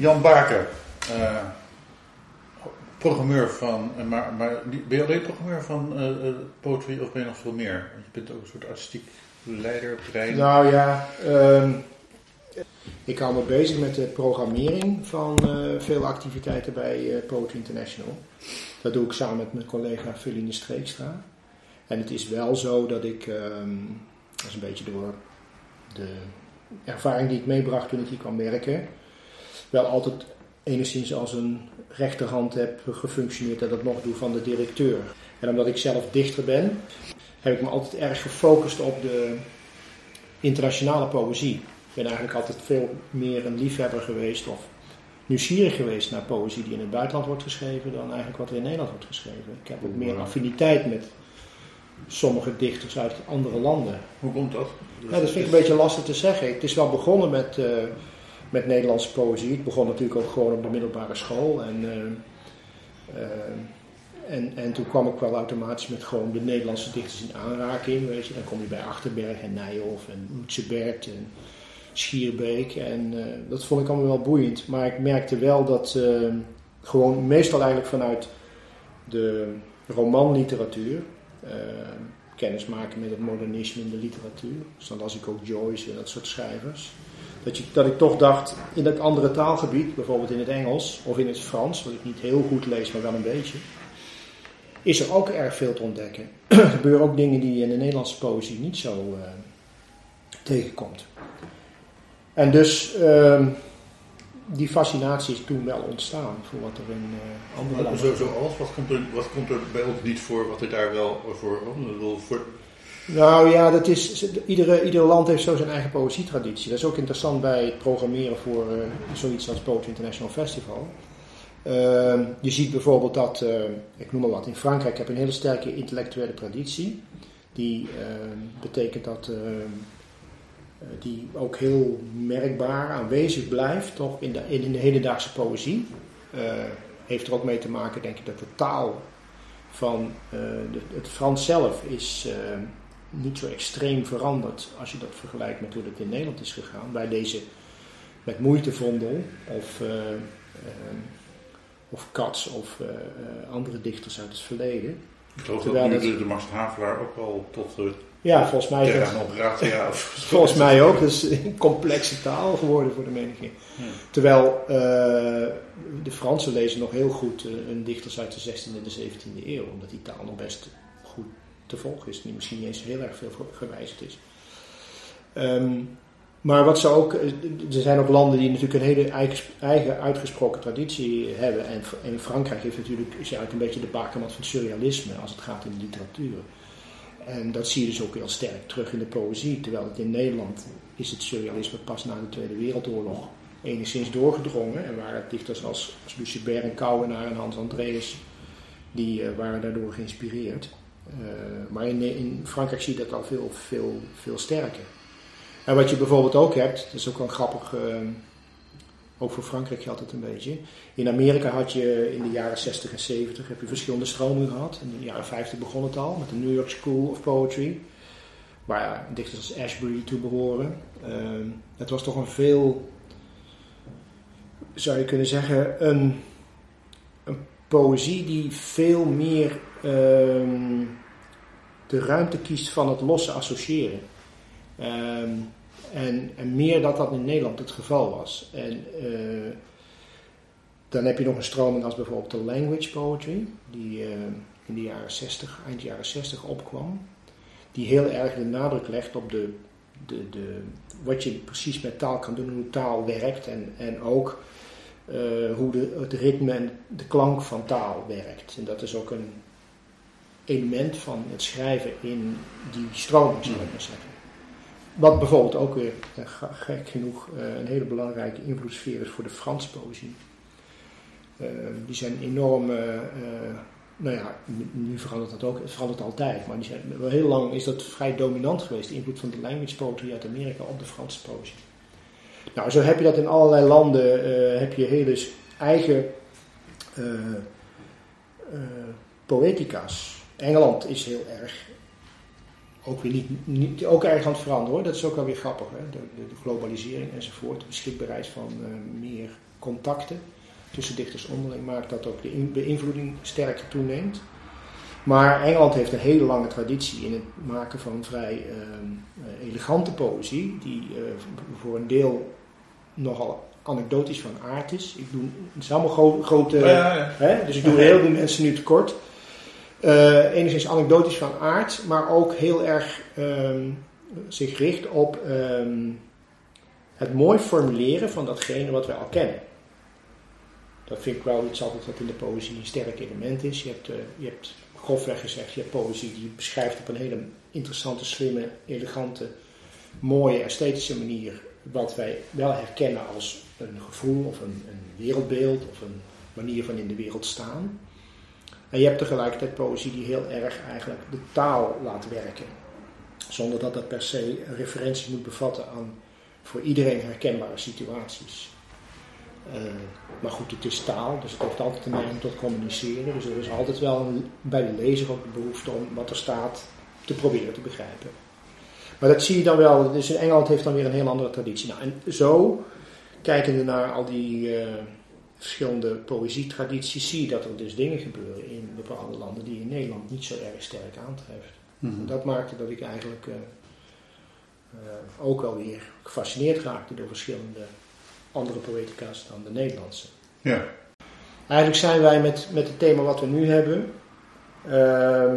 Jan Baker, uh, programmeur van, uh, maar, maar ben je alleen programmeur van uh, poetry of ben je nog veel meer? Want je bent ook een soort artistiek leider, brein. Nou ja, um, ik hou me bezig met de programmering van veel activiteiten bij Poetry International. Dat doe ik samen met mijn collega Feline Streekstra. En het is wel zo dat ik, um, dat is een beetje door de ervaring die ik meebracht toen ik hier kwam werken, wel altijd enigszins als een rechterhand heb gefunctioneerd dat ik nog doe van de directeur. En omdat ik zelf dichter ben, heb ik me altijd erg gefocust op de internationale poëzie. Ik ben eigenlijk altijd veel meer een liefhebber geweest of nieuwsgierig geweest naar poëzie die in het buitenland wordt geschreven dan eigenlijk wat er in Nederland wordt geschreven. Ik heb ook meer affiniteit met sommige dichters uit andere landen. Hoe komt dat? Ja, dat vind ik een beetje lastig te zeggen. Het is wel begonnen met, uh, met Nederlandse poëzie. Het begon natuurlijk ook gewoon op de middelbare school. En, uh, uh, en, en toen kwam ik wel automatisch met gewoon de Nederlandse dichters in aanraking. Weet je. Dan kom je bij Achterberg en Nijhoff en Bert en Schierbeek. En dat vond ik allemaal wel boeiend. Maar ik merkte wel dat gewoon meestal eigenlijk vanuit de romanliteratuur kennis maken met het modernisme in de literatuur. Dus dan las ik ook Joyce en dat soort schrijvers. Dat, je, dat ik toch dacht, in dat andere taalgebied, bijvoorbeeld in het Engels of in het Frans, wat ik niet heel goed lees, maar wel een beetje, is er ook erg veel te ontdekken. er gebeuren ook dingen die je in de Nederlandse poëzie niet zo uh, tegenkomt. En dus uh, die fascinatie is toen wel ontstaan voor wat er in uh, andere landen... Zo, zoals? Wat komt, er, wat komt er bij ons niet voor wat er daar wel voor... voor... Nou ja, dat is, iedere, ieder land heeft zo zijn eigen poëzietraditie. Dat is ook interessant bij het programmeren voor uh, zoiets als Poetry International Festival. Uh, je ziet bijvoorbeeld dat, uh, ik noem maar wat, in Frankrijk heb je een hele sterke intellectuele traditie. Die betekent dat eh, die ook heel merkbaar aanwezig blijft, toch in de, in de hedendaagse poëzie. Heeft er ook mee te maken, denk ik, dat de taal van het Frans zelf is niet zo extreem veranderd als je dat vergelijkt met hoe het in Nederland is gegaan. Bij deze met moeitevondel of, of Cats of andere dichters uit het verleden. Ik geloof dat nu de, de Max Havelaar ook al tot ja, volgens mij is dat, ja, volgens mij ook. Dat is een complexe taal geworden voor de meniging. Terwijl uh, de Fransen lezen nog heel goed uh, een dichters uit de 16e en de 17e eeuw. Omdat die taal nog best te volgen is. Die misschien niet eens heel erg veel gewijzigd is. Um, maar wat ze ook, er zijn ook landen die natuurlijk een hele eigen, uitgesproken traditie hebben. En, Frankrijk heeft natuurlijk, is uit een beetje de bakermat van surrealisme als het gaat in de literatuur. En dat zie je dus ook heel sterk terug in de poëzie. Terwijl het in Nederland is het surrealisme pas na de Tweede Wereldoorlog enigszins doorgedrongen. En waren dichters als, als Lucien en Kouwenaar en Hans Andreas, die uh, waren daardoor geïnspireerd. Uh, maar in, Frankrijk zie je dat al veel, veel, veel sterker. En wat je bijvoorbeeld ook hebt, dat is ook wel grappig, uh, ook voor Frankrijk geldt het een beetje. In Amerika had je in de jaren 60 en 70 heb je verschillende stromingen gehad. In de jaren 50 begon het al met de New York School of Poetry. Waar dichters als Ashbury toe behoren. Uh, het was toch een veel, zou je kunnen zeggen, een, een poëzie die veel meer uh, de ruimte kiest van het losse associëren. Ehm, en, en, meer dat dat in Nederland het geval was. En uh, dan heb je nog een stroming als bijvoorbeeld de language poetry, die uh, in de jaren 60, eind jaren 60 opkwam. Die heel erg de nadruk legt op de, de, de, wat je precies met taal kan doen, hoe taal werkt en, en ook uh, hoe de, het ritme en de klank van taal werkt. En dat is ook een element van het schrijven in die stroming, zou ik maar zeggen. Wat bijvoorbeeld ook weer, eh, gek genoeg, eh, een hele belangrijke invloedssfeer is voor de Franse poëzie. Uh, die zijn enorm, uh, nou ja, nu verandert dat ook, het verandert altijd, maar die zijn, wel heel lang is dat vrij dominant geweest, de invloed van de language poetry uit Amerika op de Franse poëzie. Nou, zo heb je dat in allerlei landen, heb je hele eigen poëtica's. Engeland is heel erg ook weer niet, niet, ook erg aan het veranderen hoor. Dat is ook wel weer grappig. Hè? De, de, de globalisering enzovoort, de beschikbaarheid van uh, meer contacten tussen dichters onderling maakt dat ook de beïnvloeding sterker toeneemt. Maar Engeland heeft een hele lange traditie in het maken van vrij uh, elegante poëzie, die uh, voor een deel nogal anekdotisch van aard is. Ik doe, het is allemaal gro grote, ja, ja. Hè? dus ik doe heel veel mensen nu tekort. Uh, enigszins anekdotisch van aard, maar ook heel erg um, zich richt op um, het mooi formuleren van datgene wat wij al kennen. Dat vind ik wel iets altijd wat in de poëzie een sterk element is. Je hebt, uh, je hebt grofweg gezegd, je hebt poëzie die beschrijft op een hele interessante, slimme, elegante, mooie, esthetische manier wat wij wel herkennen als een gevoel of een, een wereldbeeld of een manier van in de wereld staan. En je hebt tegelijkertijd poëzie die heel erg eigenlijk de taal laat werken. Zonder dat dat per se referenties moet bevatten aan voor iedereen herkenbare situaties. Uh, maar goed, het is taal, dus het heeft altijd een neiging tot communiceren. Dus er is altijd wel een, bij de lezer ook de behoefte om wat er staat te proberen te begrijpen. Maar dat zie je dan wel, dus in Engeland heeft dan weer een heel andere traditie. Nou, en zo, kijkende naar al die uh, verschillende poëzietradities, zie je dat er dus dingen gebeuren in bepaalde landen die in Nederland niet zo erg sterk aantreft. Mm -hmm. Dat maakte dat ik eigenlijk uh, uh, ook wel weer gefascineerd raakte door verschillende andere poëtica's dan de Nederlandse. Ja. Eigenlijk zijn wij met, met het thema wat we nu hebben, uh,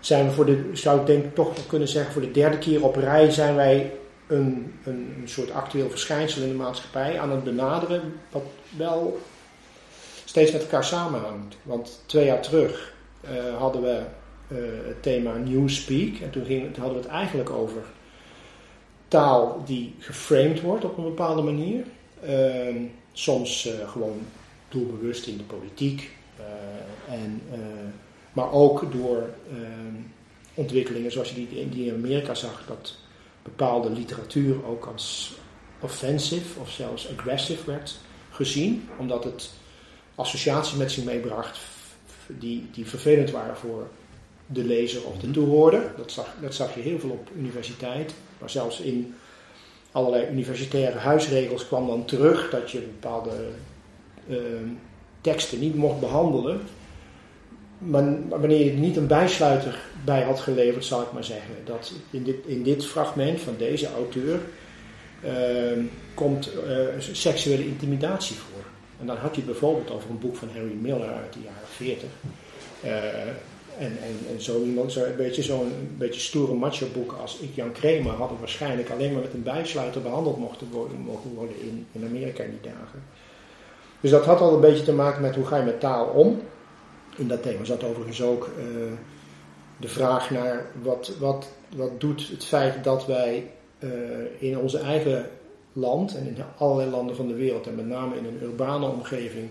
zijn we voor de, zou ik denk toch kunnen zeggen, voor de derde keer op rij zijn wij een, een, een soort actueel verschijnsel in de maatschappij aan het benaderen, wat wel steeds met elkaar samenhangt. Want twee jaar terug uh, hadden we uh, het thema Newspeak en toen, hadden we het eigenlijk over taal die geframed wordt op een bepaalde manier. Uh, soms uh, gewoon doelbewust in de politiek. En, maar ook door ehm, ontwikkelingen zoals je die, die in Amerika zag, dat bepaalde literatuur ook als offensive of zelfs aggressive werd gezien, omdat het associaties met zich meebracht die, die vervelend waren voor de lezer of de toehoorder. Dat zag, dat zag je heel veel op universiteit. Maar zelfs in allerlei universitaire huisregels kwam dan terug dat je bepaalde uh, teksten niet mocht behandelen. Maar wanneer je niet een bijsluiter bij had geleverd, zou ik maar zeggen, dat in dit, in dit fragment van deze auteur uh, komt uh, seksuele intimidatie voor. En dan had je bijvoorbeeld over een boek van Harry Miller uit de jaren 40. En, en, en zo een beetje zo'n beetje stoere macho boek als Ik Jan Kramer hadden waarschijnlijk alleen maar met een bijsluiter behandeld mochten worden, mogen worden in, in Amerika in die dagen. Dus dat had al een beetje te maken met hoe ga je met taal om. In dat thema zat overigens ook uh, de vraag naar wat, wat, wat doet het feit dat wij uh, in onze eigen land en in allerlei landen van de wereld en met name in een urbane omgeving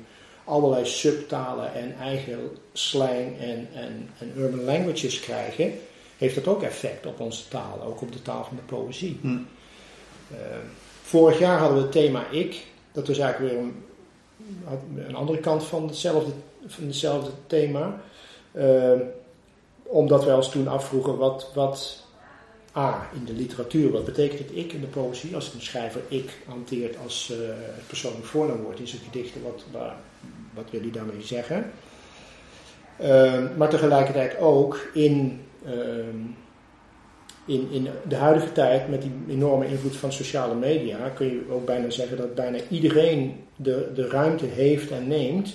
allerlei subtalen en eigen slang en, en, en urban languages krijgen, heeft dat ook effect op onze taal, ook op de taal van de poëzie. Hm. Uh, vorig jaar hadden we het thema ik, dat was eigenlijk weer een, een andere kant van hetzelfde, van hetzelfde thema. Uh, omdat wij ons toen afvroegen wat, wat A, in de literatuur, wat betekent het ik in de poëzie? Als een schrijver ik hanteert als uh, het persoonlijk voornaamwoord in zijn gedichten, wat, wat wil hij daarmee zeggen? Uh, maar tegelijkertijd ook in, uh, in, in de huidige tijd, met die enorme invloed van sociale media, kun je ook bijna zeggen dat bijna iedereen de, de ruimte heeft en neemt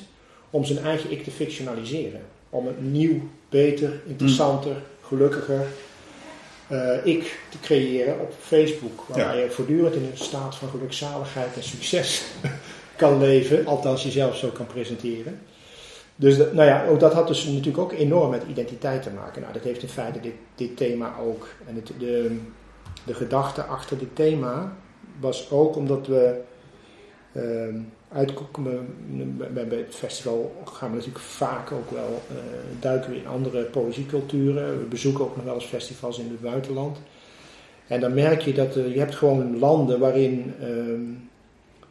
om zijn eigen ik te fictionaliseren. Om een nieuw, beter, interessanter, gelukkiger uh, ik te creëren op Facebook. Waar ja. je voortdurend in een staat van gelukzaligheid en succes kan leven, althans jezelf zo kan presenteren. Dus dat, nou ja, ook dat had dus natuurlijk ook enorm met identiteit te maken. Nou, dat heeft in feite dit, dit thema ook. En het, de, de gedachte achter dit thema was ook omdat we uh, uitkomen bij het festival gaan we natuurlijk vaak ook wel uh, duiken we in andere poëzieculturen. We bezoeken ook nog wel eens festivals in het buitenland. En dan merk je dat uh, je hebt gewoon landen waarin uh,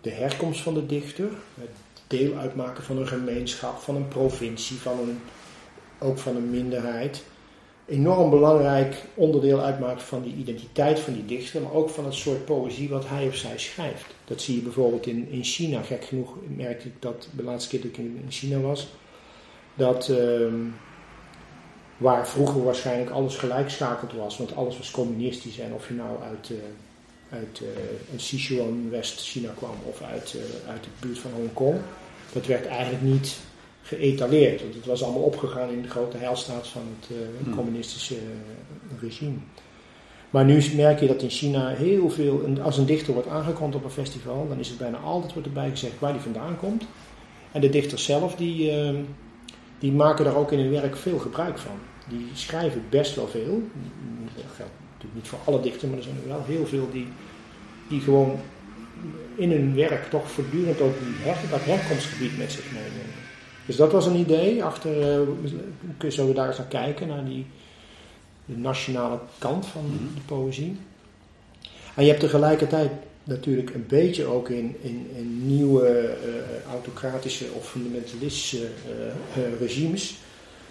de herkomst van de dichter, het deel uitmaken van een gemeenschap, van een provincie, van een, ook van een minderheid, enorm belangrijk onderdeel uitmaakt van die identiteit van die dichter, maar ook van het soort poëzie wat hij of zij schrijft. Dat zie je bijvoorbeeld in, in China. Gek genoeg merkte ik dat de laatste keer dat ik in, China was, dat ehm, waar vroeger waarschijnlijk alles gelijkschakeld was, want alles was communistisch en of je nou uit, uh, uit uh, Sichuan, West-China kwam of uit, uh, uit de buurt van Hongkong, dat werd eigenlijk niet geëtaleerd. Want het was allemaal opgegaan in de grote heilstaat van het uh, communistische uh, regime. Maar nu merk je dat in China heel veel, als een dichter wordt aangekondigd op een festival, dan is het bijna altijd wordt erbij gezegd waar die vandaan komt. En de dichters zelf, die, uh, die maken daar ook in hun werk veel gebruik van. Die schrijven best wel veel. Dat geldt natuurlijk niet voor alle dichters, maar er zijn er wel heel veel die, die gewoon in hun werk toch voortdurend ook die her, dat herkomstgebied met zich meenemen. Dus dat was een idee. Achter uh, zullen we daar eens naar kijken, naar die de nationale kant van mhm. de poëzie. En je hebt tegelijkertijd natuurlijk een beetje ook in, in, in nieuwe uh, autocratische of fundamentalistische uh, regimes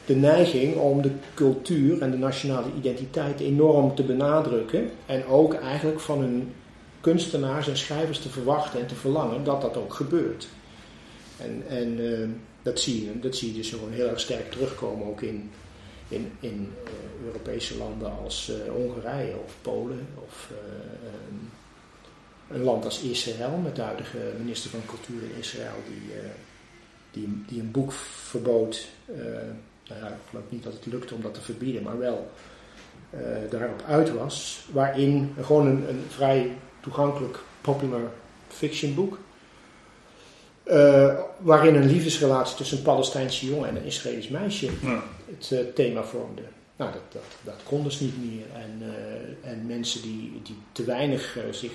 de neiging om de cultuur en de nationale identiteit enorm te benadrukken. En ook eigenlijk van hun kunstenaars en schrijvers te verwachten en te verlangen dat dat ook gebeurt. En, en dat zie, je, dat zie je dus gewoon heel erg sterk terugkomen ook in, in, in uh, Europese landen als uh, Hongarije of Polen of uh, um, een land als Israël met de huidige minister van Cultuur in Israël die, die, die een boek verbood. nou ja, ik geloof niet dat het lukte om dat te verbieden, maar wel daarop uit was. Waarin gewoon een, een vrij toegankelijk popular fiction boek uh, waarin een liefdesrelatie tussen een Palestijnse jongen en een Israëlisch meisje het uh, thema vormde. Nou, dat, dat, dat kon dus niet meer. En, uh, en mensen die, die te weinig zich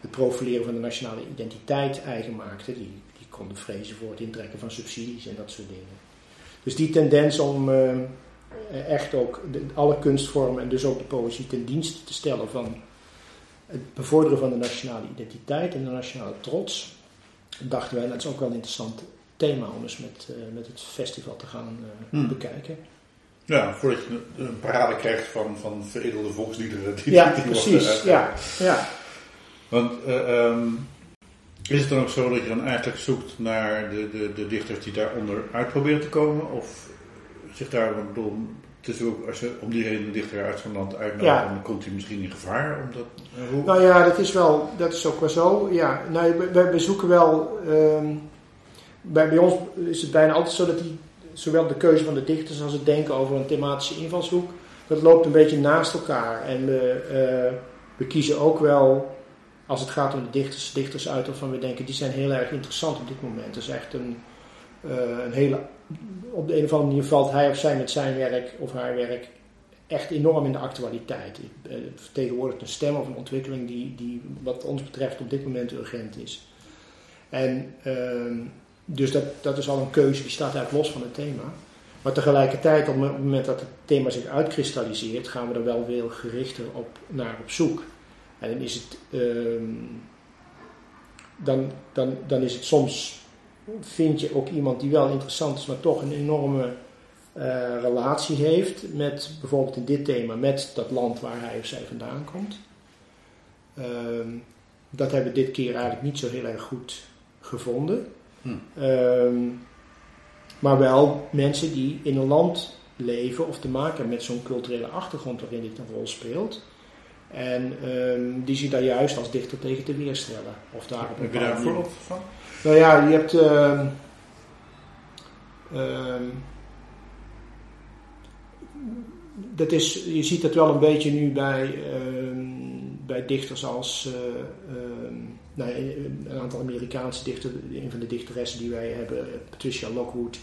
het profileren van de nationale identiteit eigen maakten, die, die konden vrezen voor het intrekken van subsidies en dat soort dingen. Dus die tendens om echt ook de, alle kunstvormen en dus ook de poëzie ten dienste te stellen van het bevorderen van de nationale identiteit en de nationale trots, dachten wij, dat is ook wel een interessant thema om eens met, uh, met het festival te gaan uh, hmm. bekijken. Ja, voordat je een parade krijgt van, van veredelde volksliederen. Die, ja, die precies. ja, ja. Want uh, um, is het dan ook zo dat je dan eigenlijk zoekt naar de, de, de dichters die daaronder uit proberen te komen? Of zich daar, bedoel, het is ook, als je om die reden dichter uit zo'n land uitnodigt, dan komt hij misschien in gevaar. Omdat, uh, hoe... Nou ja, dat is, wel, dat is ook wel zo. Ja, nou, we, we zoeken wel. Um, bij, bij ons is het bijna altijd zo dat die, zowel de keuze van de dichters als het denken over een thematische invalshoek, dat loopt een beetje naast elkaar. En we, uh, we kiezen ook wel, als het gaat om de dichters, dichters uit waarvan we denken die zijn heel erg interessant op dit moment. Dat is echt een, een hele op de een of andere manier valt hij of zij met zijn werk of haar werk echt enorm in de actualiteit. Het eh, vertegenwoordigt een stem of een ontwikkeling die, die wat ons betreft op dit moment urgent is. En uh, dus dat, dat is al een keuze die staat eigenlijk los van het thema. Maar tegelijkertijd, op het moment dat het thema zich uitkristalliseert, gaan we er wel veel gerichter op, naar op zoek. En dan is het, uh, dan, dan, dan is het soms vind je ook iemand die wel interessant is, maar toch een enorme uh, relatie heeft met bijvoorbeeld in dit thema, met dat land waar hij of zij vandaan komt. Uh, dat hebben we dit keer eigenlijk niet zo heel erg goed gevonden. Hm. Uh, maar wel mensen die in een land leven of te maken hebben met zo'n culturele achtergrond waarin dit een rol speelt. En um, die zich daar juist als dichter tegen te weerstellen. Of daar Heb je daar een voorbeeld van? Nou ja, je hebt. Uh, uh, dat is, je ziet dat wel een beetje nu bij, uh, bij dichters als. Uh, nou, een aantal Amerikaanse dichters. Een van de dichteressen die wij hebben, Patricia Lockwood,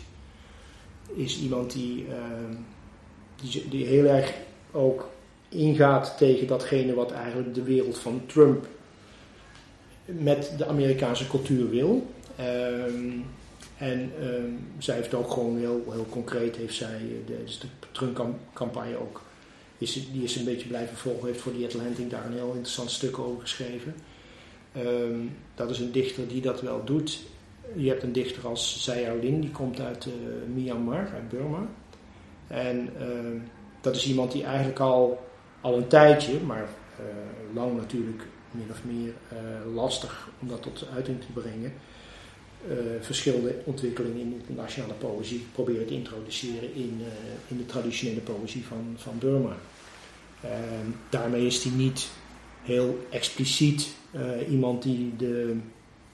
is iemand die, die, die heel erg ook ingaat tegen datgene wat eigenlijk de wereld van Trump met de Amerikaanse cultuur wil. Um, en um, zij heeft ook gewoon heel, heel concreet, heeft zij, de, dus de Trump-campagne ook, is, die is een beetje blijven volgen, heeft voor die Atlantic daar een heel interessant stuk over geschreven. Um, dat is een dichter die dat wel doet. Je hebt een dichter als Zaya Lin, die komt uit uh, Myanmar, uit Burma. En dat is iemand die eigenlijk al, al een tijdje, maar uh, lang natuurlijk min of meer uh, lastig om dat tot uiting te brengen, uh, verschillende ontwikkelingen in de nationale poëzie proberen te introduceren in, in de traditionele poëzie van, van Burma. Ehm, daarmee is hij niet heel expliciet iemand die de,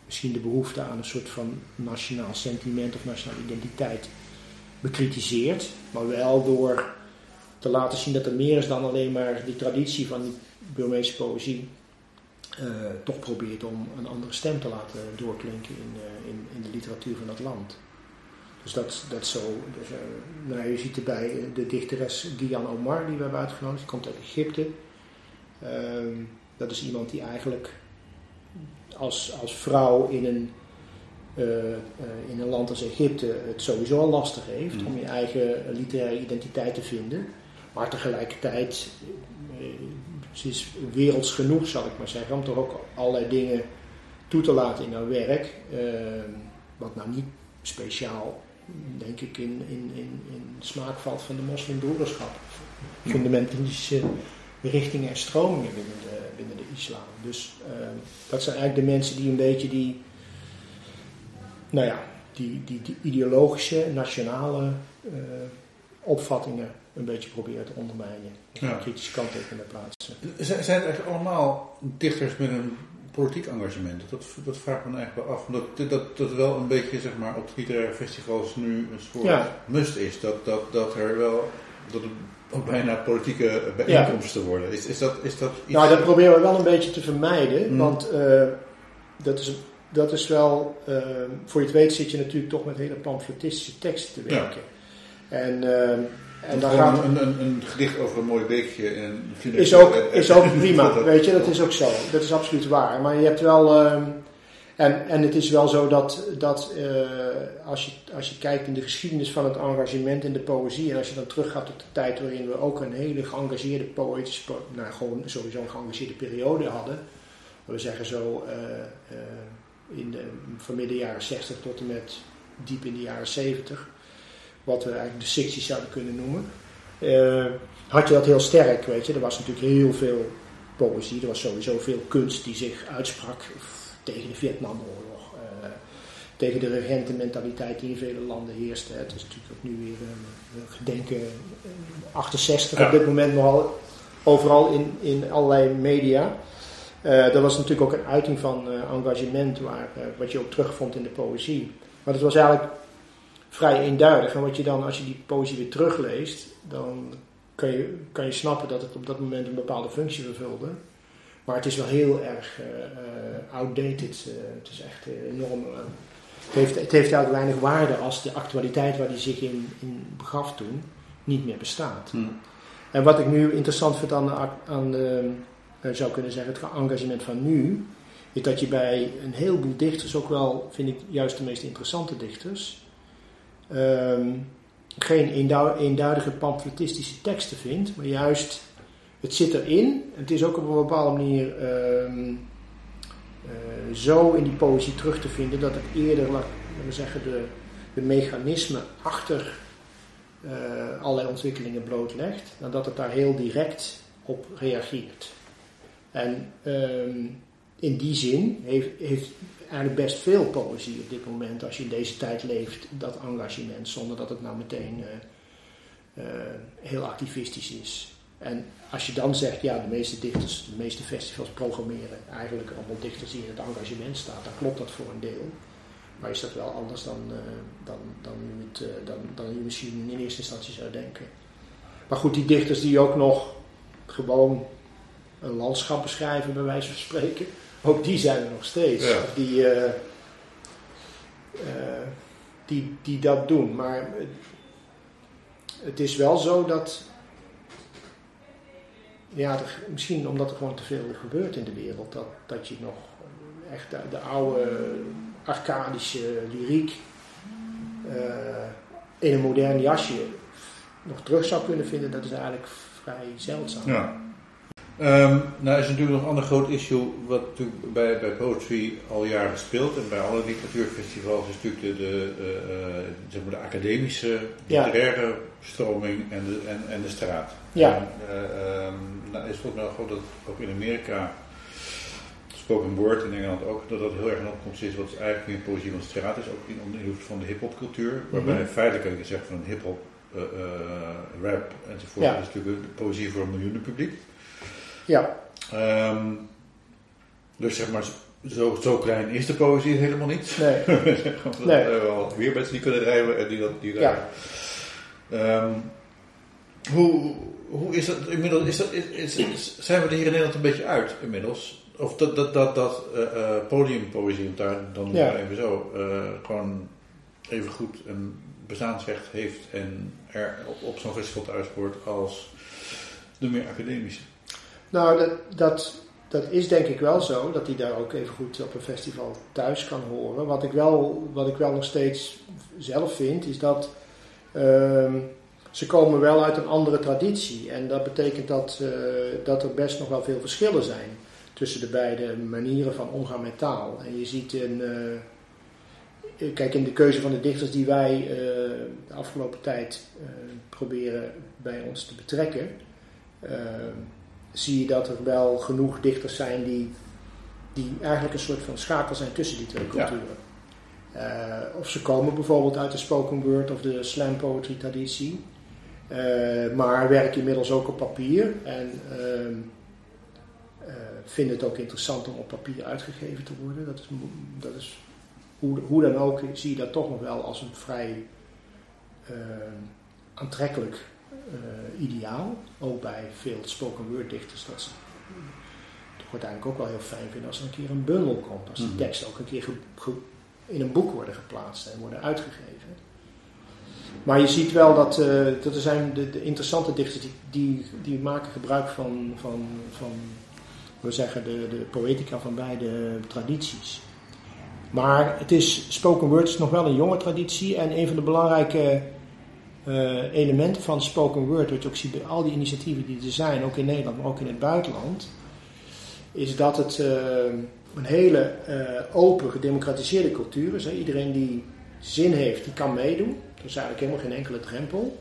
misschien de behoefte aan een soort van nationaal sentiment of nationale identiteit bekritiseert, maar wel door te laten zien dat er meer is dan alleen maar die traditie van die Burmeese poëzie. Uh, toch probeert om een andere stem te laten doorklinken in, uh, in, in, de literatuur van dat land. Dus dat, dat zo. Dus, uh, nou, je ziet erbij de dichteres Gian Omar, die we hebben uitgenodigd, die komt uit Egypte. Ehm, dat is iemand die eigenlijk als, als vrouw in een, in een land als Egypte het sowieso al lastig heeft mm. om je eigen literaire identiteit te vinden. Maar tegelijkertijd, eh, ze is werelds genoeg, zal ik maar zeggen, om toch ook allerlei dingen toe te laten in haar werk. Eh, wat nou niet speciaal, denk ik, in, in, in, in smaak valt van de moslimbroederschap. Fundamentalistische richtingen en stromingen binnen de, binnen de islam. Dus uh, dat zijn eigenlijk de mensen die een beetje die, nou ja, die, die, die ideologische, nationale uh, opvattingen een beetje proberen te ondermijnen. Ja. kritische kanttekeningen plaatsen. Zijn het eigenlijk allemaal dichters met een politiek engagement? Dat, dat vraagt me eigenlijk wel af. Dat, dat, dat wel een beetje zeg maar, op literaire festivals nu een soort must is. Dat, dat, dat er wel dat het ook bijna politieke bijeenkomsten ja. worden. Is, is, dat, is dat iets... Nou, dat proberen we wel een beetje te vermijden. Hmm. Want uh, dat, is, dat is wel... Uh, voor je het weet zit je natuurlijk toch met hele pamfletistische teksten te werken. Ja. En... Uh, en dan gaat een, een, een, gedicht over een mooi beekje. En is ook, is ook prima, weet je, dat is ook zo. Dat is absoluut waar. Maar je hebt wel. Uh, en, en het is wel zo dat, dat uh, als, je, als je kijkt in de geschiedenis van het engagement in de poëzie. En als je dan teruggaat tot de tijd waarin we ook een hele geëngageerde poëtische. Nou, gewoon sowieso een geëngageerde periode hadden. We zeggen zo. Uh, in de, van midden jaren 60 tot en met diep in de jaren 70 wat we eigenlijk de 60 zouden kunnen noemen, uh, had je dat heel sterk, weet je. Er was natuurlijk heel veel poëzie, er was sowieso veel kunst die zich uitsprak tegen de Vietnamoorlog, uh, tegen de regentenmentaliteit die in vele landen heerste. Het is natuurlijk ook nu weer een gedenken 68 op dit moment nogal overal in, in allerlei media. Uh, dat was natuurlijk ook een uiting van engagement waar, wat je ook terugvond in de poëzie. Maar het was eigenlijk vrij eenduidig. En wat je dan, als je die poëzie weer terugleest, dan kan je, kan je snappen dat het op dat moment een bepaalde functie vervulde. Maar het is wel heel erg uh, outdated. Uh, het is echt enorm. het, heeft, het heeft eigenlijk weinig waarde als de actualiteit waar die zich in, in begaf toen niet meer bestaat. Hmm. En wat ik nu interessant vind aan, aan de, zou kunnen zeggen, het engagement van nu, is dat je bij een heleboel dichters, ook wel vind ik juist de meest interessante dichters, um, geen eenduidige pamfletistische teksten vindt, maar juist het zit erin. Het is ook op een bepaalde manier um, uh, zo in die poëzie terug te vinden dat het eerder, laten we zeggen, de, de mechanismen achter uh, allerlei ontwikkelingen blootlegt, dan dat het daar heel direct op reageert. En um, in die zin heeft, heeft eigenlijk best veel poëzie op dit moment, als je in deze tijd leeft, dat engagement, zonder dat het nou meteen uh, uh, heel activistisch is. En als je dan zegt, ja, de meeste dichters, de meeste festivals programmeren eigenlijk allemaal dichters die in het engagement staan, dan klopt dat voor een deel. Maar is dat wel anders dan, uh, dan, dan, het, dan, dan misschien in eerste instantie zou denken. Maar goed, die dichters die ook nog gewoon een landschap beschrijven, bij wijze van spreken ook die zijn er nog steeds. Die, uh, uh, die, die dat doen. Maar het is wel zo dat. Ja, er, misschien omdat er gewoon te veel gebeurt in de wereld, dat, dat je nog echt de, de oude arcadische lyriek uh, in een modern jasje nog terug zou kunnen vinden, dat is eigenlijk vrij zeldzaam. Ja. Um, nou is natuurlijk nog een ander groot issue wat natuurlijk bij, bij poetry al jaren speelt en bij alle literatuurfestivals is natuurlijk de, de, uh, zeg maar de academische, literaire stroming en de, en, en de straat. Ja. En, uh, um, nou is het ook dat ook in Amerika spoken word in Engeland ook, dat dat heel erg een opkomst is wat eigenlijk meer poëzie van de straat is, ook in invloed van de hip-hop cultuur, waarbij mm -hmm. feitelijk kan je zeggen van hip-hop, uh, rap enzovoort, ja. dat is natuurlijk poëzie voor een miljoenen publiek. Ja. Um, dus zeg maar, zo, zo klein is de poëzie helemaal niet. Nee. Want nee. er weer mensen die kunnen rijmen en die dat. Die ja. Um, hoe, hoe is dat inmiddels? Is dat, is, is, zijn we er hier in Nederland een beetje uit inmiddels? Of dat, dat, dat, dat uh, uh, podiumpoëzie, om daar dan ja. even zo, uh, gewoon even goed een bestaansrecht heeft en er op, op zo'n festival thuis als de meer academische? Nou, dat, dat, dat is denk ik wel zo, dat hij daar ook even goed op een festival thuis kan horen. Wat ik wel, wat ik wel nog steeds zelf vind, is dat uh, ze komen wel uit een andere traditie. En dat betekent dat, uh, dat er best nog wel veel verschillen zijn tussen de beide manieren van omgaan met taal. En je ziet in, uh, kijk, in de keuze van de dichters die wij uh, de afgelopen tijd proberen bij ons te betrekken zie je dat er wel genoeg dichters zijn die, die eigenlijk een soort van schakel zijn tussen die twee culturen. Ja. Uh, of ze komen bijvoorbeeld uit de spoken word of de slam poetry traditie, uh, maar werken inmiddels ook op papier en uh, vinden het ook interessant om op papier uitgegeven te worden. Dat is, dat is hoe, hoe dan ook zie je dat toch nog wel als een vrij aantrekkelijk uh, ideaal. Ook bij veel spoken word dichters. Dat ze toch uiteindelijk ook wel heel fijn vinden als er een keer een bundel komt. Als die -hmm. teksten ook een keer in een boek worden geplaatst en worden uitgegeven. Maar je ziet wel dat, uh, dat er zijn de, de interessante dichters die, die, die, maken gebruik van, van, van we zeggen, de, de poëtica van beide tradities. Maar het is, spoken word is nog wel een jonge traditie en een van de belangrijke uh, elementen van spoken word, wat je ook ziet bij al die initiatieven die er zijn, ook in Nederland, maar ook in het buitenland, is dat het uh, een hele uh, open, gedemocratiseerde cultuur is. Hè. Iedereen die zin heeft, die kan meedoen. Er is eigenlijk helemaal geen enkele drempel.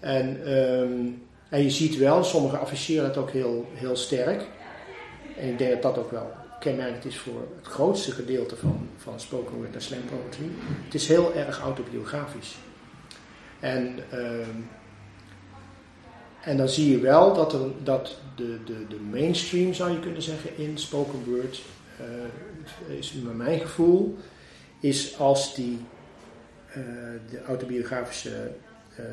En, um, en je ziet wel, sommigen afficheren dat ook heel, heel sterk. En ik denk dat dat ook wel kenmerkend is voor het grootste gedeelte van, van spoken word en slam poetry. Het is heel erg autobiografisch. En, uh, en dan zie je wel dat, er, dat de, de, de mainstream, zou je kunnen zeggen, in spoken word, uh, is naar mijn gevoel, is als die uh, de autobiografische uh,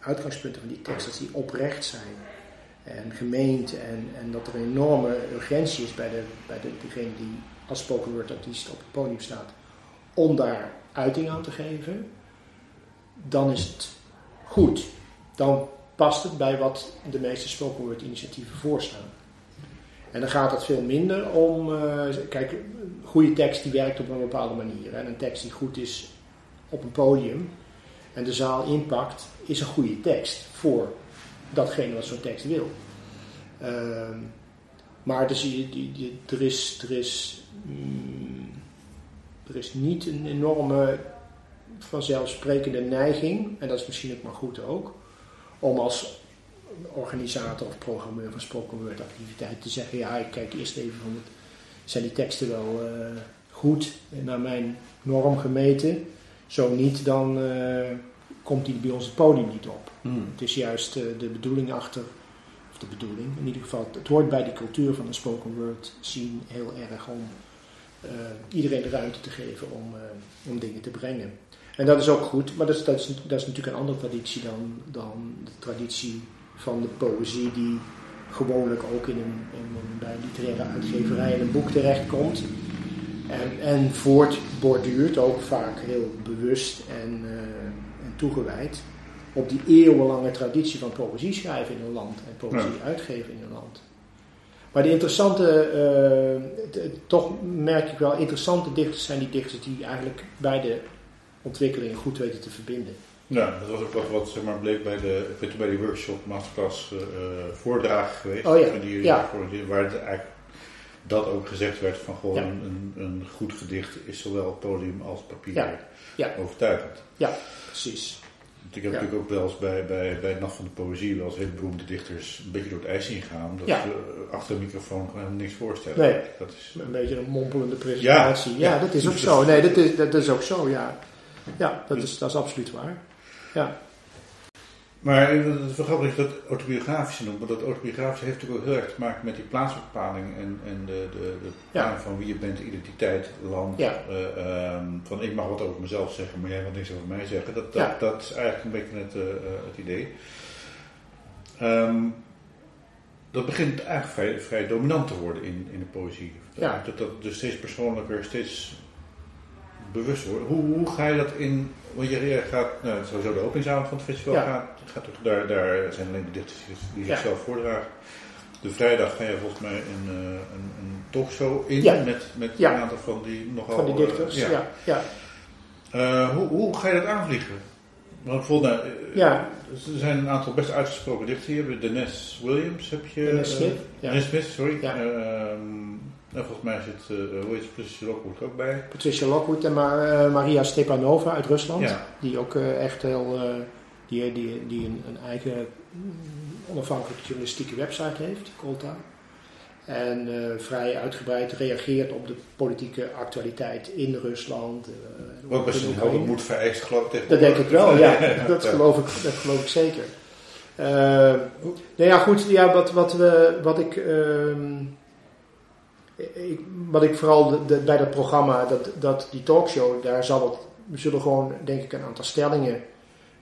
uitgangspunten van die tekst, die oprecht zijn en gemeend en, en dat er een enorme urgentie is bij, de, bij de, degene die als spoken word artiest op het podium staat om daar uiting aan te geven, dan is het goed. Dan past het bij wat de meeste spoken word initiatieven voorstaan. En dan gaat het veel minder om, uh, kijk, goede tekst die werkt op een bepaalde manier. En een tekst die goed is op een podium en de zaal inpakt, is een goede tekst voor datgene wat zo'n tekst wil. Uh, maar dus, er, is, er, is, mm, er is niet een enorme vanzelfsprekende neiging, en dat is misschien ook maar goed ook, om als organisator of programmeur van spoken word activiteit te zeggen, ja, ik kijk eerst even van, het, zijn die teksten wel uh, goed naar mijn norm gemeten? Zo niet, dan uh, komt die bij ons het podium niet op. Hmm. Het is juist uh, de bedoeling achter, of de bedoeling, in ieder geval, het hoort bij de cultuur van de spoken word scene heel erg om iedereen de ruimte te geven om, om dingen te brengen. En dat is ook goed, maar dat is, dat is, dat is natuurlijk een andere traditie dan, dan de traditie van de poëzie die gewoonlijk ook in een, in een, bij een literaire uitgeverij in een boek terechtkomt. En, en voortborduurt, ook vaak heel bewust en, uh, en toegewijd, op die eeuwenlange traditie van poëzie schrijven in een land en poëzie ja. uitgeven in een land. Maar de interessante, uh, toch merk ik wel, interessante dichters zijn die dichters die eigenlijk bij de ontwikkelingen goed weten te verbinden. Ja, dat was ook wat, wat zeg maar, bleek bij, de, bij die workshop, masterclass, uh, voordragen geweest. Oh ja. Die, ja. Waar het eigenlijk dat ook gezegd werd van gewoon een, een, goed gedicht is zowel podium als papier ja. Ja. overtuigend. Ja, precies. Want ik heb natuurlijk ook wel eens bij, bij, bij Nacht van de Poëzie wel eens hele beroemde dichters een beetje door het ijs zien gaan. Dat ze achter een microfoon gewoon niks voorstellen. Nee, dat is een beetje een mompelende presentatie. Ja, dat is ook zo. Nee, dat is, dat is ook zo, ja. Ja, dat is, dat is absoluut waar. Ja. Maar het is wel grappig dat je dat autobiografische noemt, maar dat autobiografische heeft natuurlijk ook heel erg te maken met die plaatsbepaling en, en de, de, de bepaling van wie je bent, identiteit, land. Ja. Uh, van ik mag wat over mezelf zeggen, maar jij mag niks over mij zeggen. Dat, dat, dat is eigenlijk een beetje het, uh, het idee. Um, dat begint eigenlijk vrij, vrij, dominant te worden in, in de poëzie. Ja. Dat dat dus steeds persoonlijker, steeds bewust wordt. Hoe, hoe ga je dat in want je gaat, nou, sowieso de openingsavond van het festival gaat, gaat ook, daar, daar zijn alleen de dichters die zichzelf voordragen. De vrijdag ga je volgens mij een, uh, een, een talkshow in met, met een aantal van die nogal... Van die dichters, uh, ja. ja. Uh, hoe, hoe ga je dat aanvliegen? Want bijvoorbeeld, nou, ja. er zijn een aantal best uitgesproken dichters hier. Dennis Williams, heb je... Dennis Smith. Dennis Smith, sorry. Ja. Nou, volgens mij zit, uh, hoe heet Patricia Lockwood ook bij. Patricia Lockwood en Ma uh, Maria Stepanova uit Rusland. Ja. Die ook uh, echt heel, die, die, die een, een eigen onafhankelijke journalistieke website heeft, Kolta. En vrij uitgebreid reageert op de politieke actualiteit in Rusland. Wat best een helder moed vereist, geloof ik. Dat denk ik wel, ja. dat, geloof ik, dat geloof ik zeker. nou ja, goed. Ja, wat, wat, we, wat ik... Uh, wat ik vooral de, bij dat programma, dat, dat, die talkshow, daar zal het, we zullen gewoon, denk ik, een aantal stellingen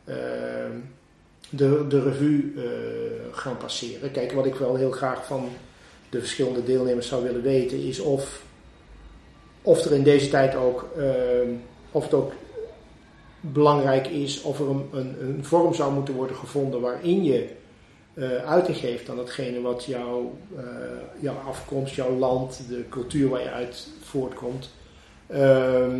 uh, de, de revue uh, gaan passeren. Kijk, wat ik wel heel graag van de verschillende deelnemers zou willen weten, is of, of er in deze tijd ook, uh, of het ook belangrijk is, of er een, een, een vorm zou moeten worden gevonden waarin je uh, uiting geeft aan datgene wat jouw, uh, jouw afkomst, jouw land, de cultuur waar je uit voortkomt, uh,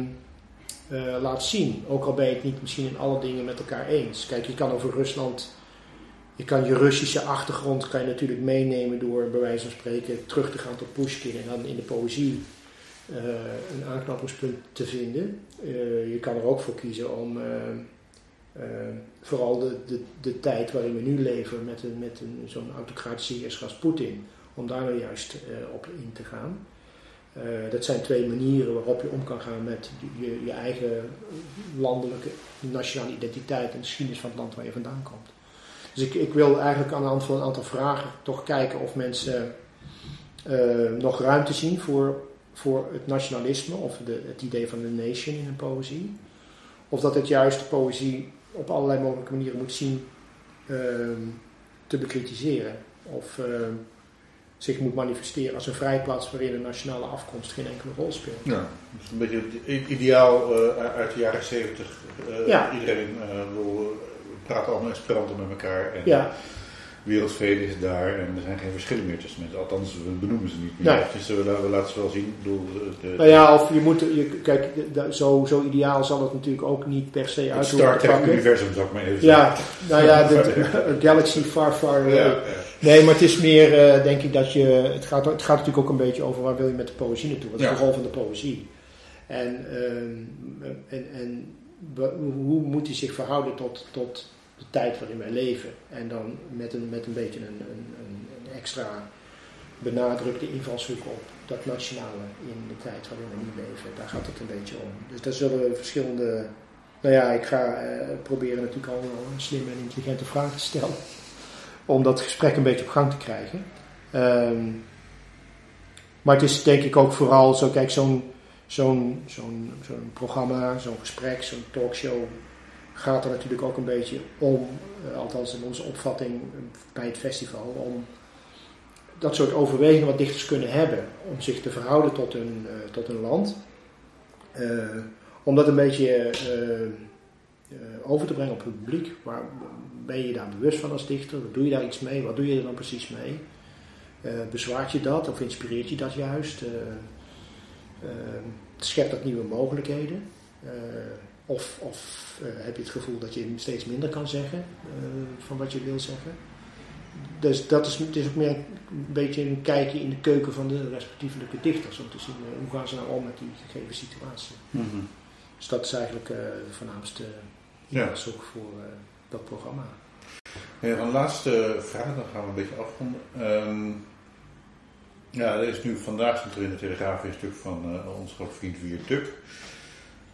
laat zien. Ook al ben je het niet misschien in alle dingen met elkaar eens. Kijk, je kan over Rusland, je kan je Russische achtergrond kan je natuurlijk meenemen door bij wijze van spreken terug te gaan tot Pushkin en dan in de poëzie een aanknopingspunt te vinden. je kan er ook voor kiezen om vooral de, de, de tijd waarin we nu leven met, met een, zo'n autocratische heerser als Poetin, om daar nou juist uh, op in te gaan. Uh, dat zijn twee manieren waarop je om kan gaan met je, je eigen landelijke nationale identiteit en de geschiedenis van het land waar je vandaan komt. Dus ik, ik wil eigenlijk aan de hand van een aantal vragen toch kijken of mensen nog ruimte zien voor, voor het nationalisme of de, het idee van de nation in een poëzie. Of dat het juist poëzie op allerlei mogelijke manieren moet zien uh, te bekritiseren. Of uh, zich moet manifesteren als een vrijplaats waarin een nationale afkomst geen enkele rol speelt. Ja, dat is een beetje het ideaal uh, uit de jaren zeventig. ja. Iedereen wil, praat allemaal Esperanto met elkaar. En ja. Wereldvrede is daar en er zijn geen verschillen meer tussen mensen. Althans, we benoemen ze niet meer. Nee. Dus we, we laten ze wel zien. Bedoel, de, nou ja, of je moet, je, kijk, de, zo, zo ideaal zal het natuurlijk ook niet per se uit Star Trek-universum, zou ik maar even ja, zeggen. Nou ja, de, Galaxy Far Far. Ja, ja. Nee, maar het is meer, uh, denk ik, dat je. Het gaat, het gaat natuurlijk ook een beetje over waar wil je met de poëzie naartoe. Wat is Ja. de rol van de poëzie? En, ehm, en, en hoe moet die zich verhouden tot, tot de tijd waarin wij leven? En dan met een, met een beetje een, een, een, een extra benadrukte invalshoek op dat nationale in de tijd waarin we nu leven. Daar gaat het een beetje om. Dus daar zullen we verschillende. Nou ja, ik ga eh, proberen natuurlijk allemaal slimme en intelligente vragen te stellen. Om dat gesprek een beetje op gang te krijgen. Ehm, maar het is denk ik ook vooral zo, kijk, zo'n zo'n zo'n zo'n programma, zo'n gesprek, zo'n talkshow gaat er natuurlijk ook een beetje om, eh, althans in onze opvatting bij het festival, om dat soort overwegingen wat dichters kunnen hebben om zich te verhouden tot hun, eh, tot hun land. Eh, om dat een beetje eh, eh, over te brengen op het publiek. Waar ben je daar bewust van als dichter? Doe je daar iets mee? Wat doe je er dan precies mee? Eh, bezwaart je dat of inspireert je dat juist? Eh, eh, schept dat nieuwe mogelijkheden? Eh, Of, of heb je het gevoel dat je steeds minder kan zeggen van wat je wil zeggen? Dus dat is, het is ook meer een beetje een kijkje in de keuken van de respectievelijke dichters. Om te zien hoe gaan ze nou om met die gegeven situatie. Mm Dus dat is eigenlijk de voornaamste invalshoek voor dat programma. Ja, een laatste vraag, dan gaan we een beetje afronden. Um, ja, er is nu vandaag stond er in de Telegraaf een stuk van uh, onze grote vriend Wier Tuk.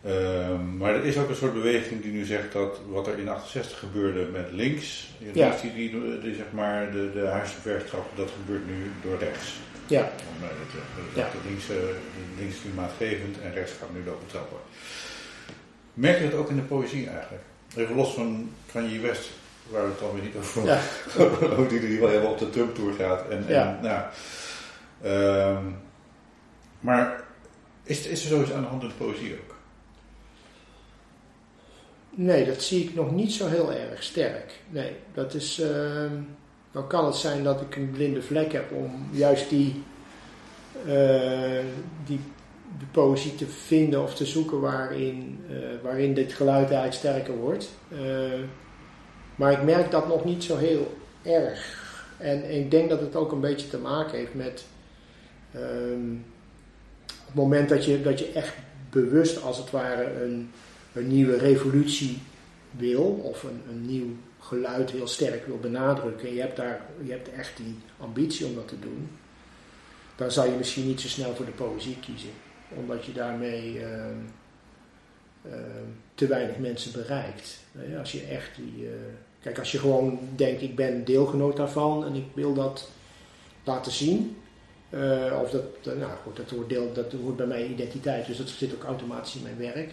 Um, maar er is ook een soort beweging die nu zegt dat wat er in 68 gebeurde met links, ja. die, die, die, zeg maar de, de dat gebeurt nu door rechts. Ja. Om, uh, dat, dat ja. de links, links klimaatgevend en rechts gaat nu lopen trappen. Merk je dat ook in de poëzie eigenlijk? Even los van Kanye West, waar we het dan weer niet over ja. Die, die wel helemaal op de Trump Tour gaat. En, ja. en, nou, um, maar is, is er zoiets aan de hand in de poëzie ook? Nee, dat zie ik nog niet zo heel erg sterk. Nee, dat is. Uh, dan kan het zijn dat ik een blinde vlek heb om juist die, uh, die de poëzie te vinden of te zoeken waarin, uh, waarin dit geluid eigenlijk sterker wordt. Uh, maar ik merk dat nog niet zo heel erg. En, ik denk dat het ook een beetje te maken heeft met het moment dat je, dat je echt bewust als het ware een, een nieuwe revolutie wil, of een, een nieuw geluid heel sterk wil benadrukken. En je hebt, daar, je hebt echt die ambitie om dat te doen. Dan zou je misschien niet zo snel voor de poëzie kiezen omdat je daarmee ehm, ehm, te weinig mensen bereikt. als je echt die. Uh, kijk, als je gewoon denkt: ik ben deelgenoot daarvan en ik wil dat laten zien. Uh, of dat, nou goed, dat hoort, deel, dat hoort bij mijn identiteit, dus dat zit ook automatisch in mijn werk.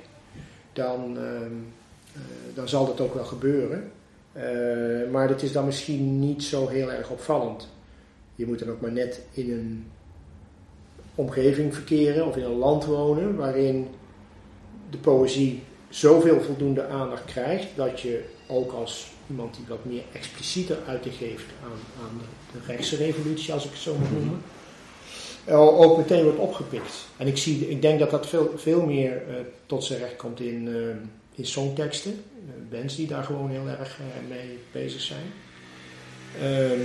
Dan, ehm, eh, dan zal dat ook wel gebeuren. maar dat is dan misschien niet zo heel erg opvallend. Je moet dan ook maar net in een omgeving verkeren of in een land wonen waarin de poëzie zoveel voldoende aandacht krijgt dat je ook als iemand die wat meer explicieter uiting geeft aan, aan de, de rechtse revolutie, als ik het zo mhm. noemen, ook meteen wordt opgepikt. En ik, zie, ik denk dat dat veel, veel meer uh, tot zijn recht komt in, uh, in songteksten. Uh, bands die daar gewoon heel erg mee bezig zijn. Ehm,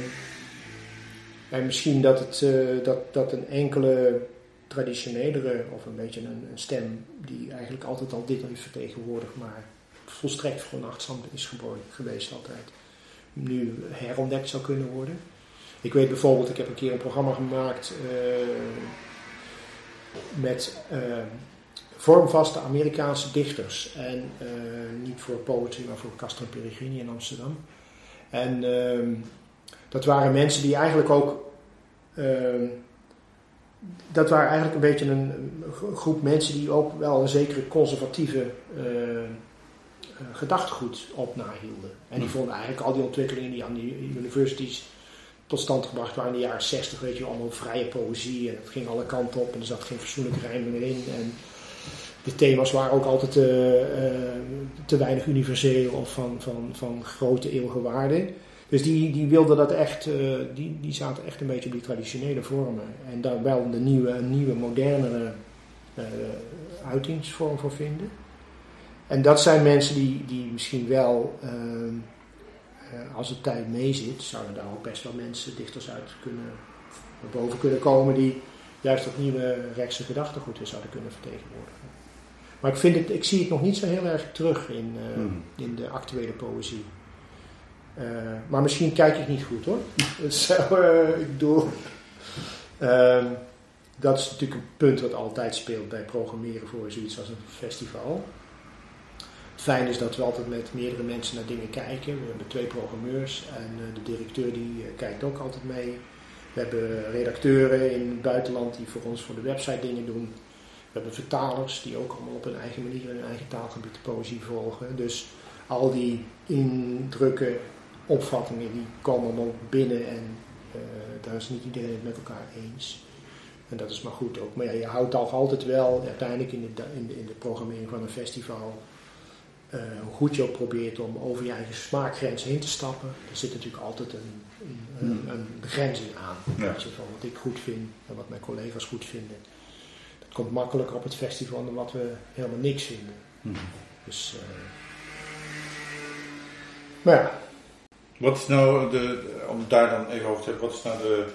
en misschien dat, het, dat, dat een enkele traditionelere of een beetje een, een, stem die eigenlijk altijd al dit heeft vertegenwoordigd, maar volstrekt veronachtzaamd is geweest altijd, nu herontdekt zou kunnen worden. Ik weet bijvoorbeeld, ik heb een keer een programma gemaakt uh, met uh, vormvaste Amerikaanse dichters. En niet voor poetry, maar voor Castro Peregrini in Amsterdam. En ehm, dat waren mensen die eigenlijk ook. Uh, dat waren eigenlijk een beetje een, groep mensen die ook wel een zekere conservatieve uh, gedachtegoed op nahielden. En die hmm. vonden eigenlijk al die ontwikkelingen die aan die universities tot stand gebracht waren in de jaren 60, weet je, allemaal vrije poëzie en het ging alle kanten op en er zat geen fatsoenlijke rijm meer in. En de thema's waren ook altijd uh, te weinig universeel of van, van, van grote eeuwige waarde. Dus die, die wilden dat echt, uh, die, die zaten echt een beetje op die traditionele vormen. En daar wel een nieuwe, nieuwe modernere uitingsvorm voor vinden. En dat zijn mensen die, die misschien wel, uh, als de tijd meezit, zouden daar ook best wel mensen dichters uit kunnen, naar boven kunnen komen die juist dat nieuwe rechtse gedachtegoed zouden kunnen vertegenwoordigen. Maar ik, vind het, ik zie het nog niet zo heel erg terug in, hmm. in de actuele poëzie. Uh, maar misschien kijk ik niet goed hoor. Zo, uh, ik bedoel, uh, dat is natuurlijk een punt wat altijd speelt bij programmeren voor zoiets als een festival. Fijn is dat we altijd met meerdere mensen naar dingen kijken. We hebben twee programmeurs en uh, de directeur die kijkt ook altijd mee. We hebben redacteuren in het buitenland die voor ons voor de website dingen doen. We hebben vertalers die ook allemaal op hun eigen manier hun eigen taalgebied de poëzie volgen. Dus al die indrukken opvattingen die komen ook binnen en uh, daar is niet iedereen het met elkaar eens. En dat is maar goed ook. Maar je houdt toch altijd wel uiteindelijk in de, in de, in de programmering van een festival. Uh, hoe goed je ook probeert om over je eigen smaakgrens heen te stappen. Er zit natuurlijk altijd een, een, een begrenzing aan. Ja. van wat ik goed vind en wat mijn collega's goed vinden. Dat komt makkelijker op het festival dan wat we helemaal niks vinden. Hmm. Dus, uh, maar ja. Wat is nou, de, om daar dan even over te hebben, wat is nou de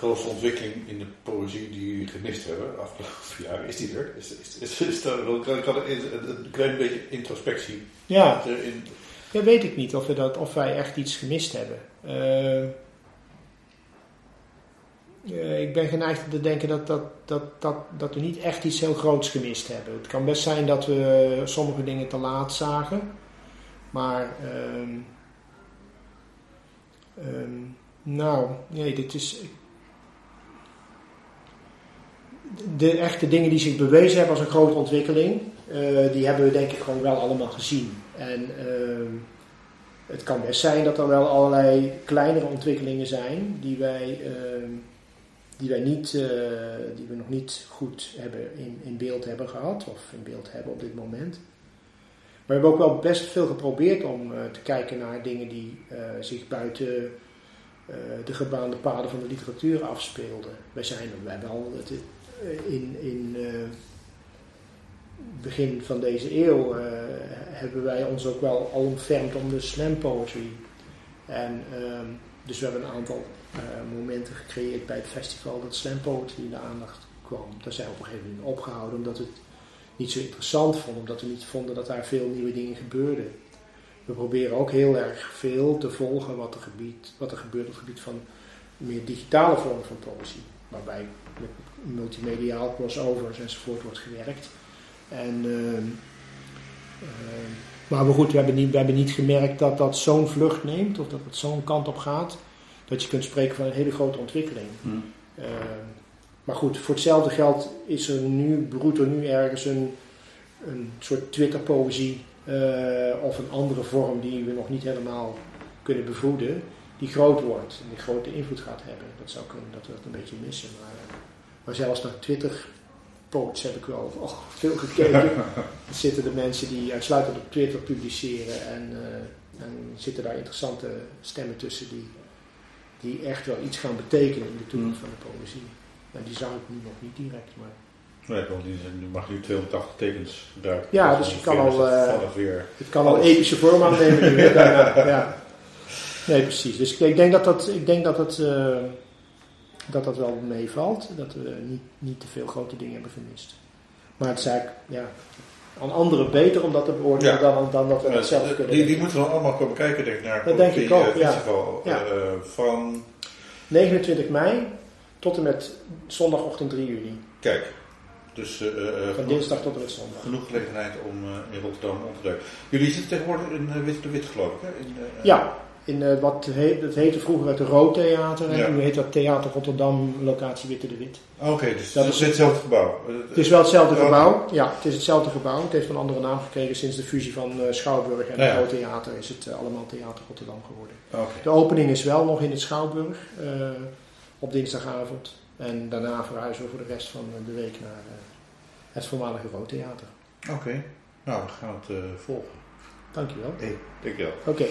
grootste ontwikkeling in de poëzie die jullie gemist hebben afgelopen jaar? Is die er? Is, is, is, is kan, een klein beetje introspectie ja. in, ja, weet ik niet of, we dat, of wij echt iets gemist hebben. Uh, uh, ik ben geneigd te denken dat, dat, dat, dat, dat we niet echt iets heel groots gemist hebben. Het kan best zijn dat we sommige dingen te laat zagen. Maar, um, um, nou, nee, dit is. De echte dingen die zich bewezen hebben als een grote ontwikkeling, uh, die hebben we denk ik gewoon wel allemaal gezien. En uh, het kan best zijn dat er wel allerlei kleinere ontwikkelingen zijn die wij, uh, die wij niet, uh, die we nog niet goed hebben in, in beeld hebben gehad of in beeld hebben op dit moment. Maar we hebben ook wel best veel geprobeerd om uh, te kijken naar dingen die zich buiten de gebaande paden van de literatuur afspeelden. Wij zijn, wij al het, in, in begin van deze eeuw uh, hebben wij ons ook wel al ontfermd om de slam poetry. En uh, dus we hebben een aantal momenten gecreëerd bij het festival dat slam poetry in de aandacht kwam. Daar zijn we op een gegeven moment opgehouden omdat we het niet zo interessant vonden, omdat we niet vonden dat daar veel nieuwe dingen gebeurden. We proberen ook heel erg veel te volgen wat er, gebied, wat er gebeurt op het gebied van meer digitale vormen van poëzie. Waarbij met multimediaal crossovers enzovoort wordt gewerkt. En, uh, uh, maar goed, we hebben, niet, we hebben niet gemerkt dat dat zo'n vlucht neemt of dat het zo'n kant op gaat, dat je kunt spreken van een hele grote ontwikkeling. Hmm. Uh, maar goed, voor hetzelfde geld is er nu, broedt er nu ergens een, een soort Twitter-poëzie eh, of een andere vorm die we nog niet helemaal kunnen bevoeden, die groot wordt en die grote invloed gaat hebben. Dat zou kunnen dat we dat een beetje missen. Maar, maar zelfs naar Twitter posts heb ik wel oh, veel gekeken. er zitten de mensen die uitsluitend op Twitter publiceren en, uh, en zitten daar interessante stemmen tussen die, die echt wel iets gaan betekenen in de toekomst mm. van de poëzie. En die zag ik nu nog niet direct, maar... Nee, want die mag nu 280 tekens gebruiken. Ja, dus, je kan al, uh, het kan al epische vorm aannemen. nu, ja. Nee, precies. Dus ik denk dat dat, ik denk dat het, uh, dat dat wel meevalt. Dat we niet, niet te veel grote dingen hebben gemist. Maar het is eigenlijk ja, aan anderen beter om dat te beoordelen dan, dan dat we het zelf kunnen Die, die moeten we allemaal komen kijken, denk ik, naar dat denk ik ook, festival. Ja. Uh, van 29 mei tot en met zondagochtend 3 juni. Kijk. Dus, uh, van dinsdag tot en met zondag. Genoeg gelegenheid om in Rotterdam op te duiken. Jullie zitten tegenwoordig in Wit de Wit, geloof ik, hè? In, ja, in uh, wat heet, het heette vroeger het Roodtheater. En nu heet dat Theater Rotterdam, locatie Witte de Wit. Oké, dus dat is hetzelfde gebouw? Het is wel hetzelfde gebouw, ja. Het is hetzelfde gebouw. Het heeft een andere naam gekregen sinds de fusie van uh, Schouwburg en ja. Roodtheater is het uh, allemaal Theater Rotterdam geworden. Okay. De opening is wel nog in het Schouwburg op dinsdagavond. En daarna verhuizen we voor de rest van de week naar het voormalige Roodtheater. Oké, nou we gaan het volgen. Dankjewel. Hey, dankjewel. Oké.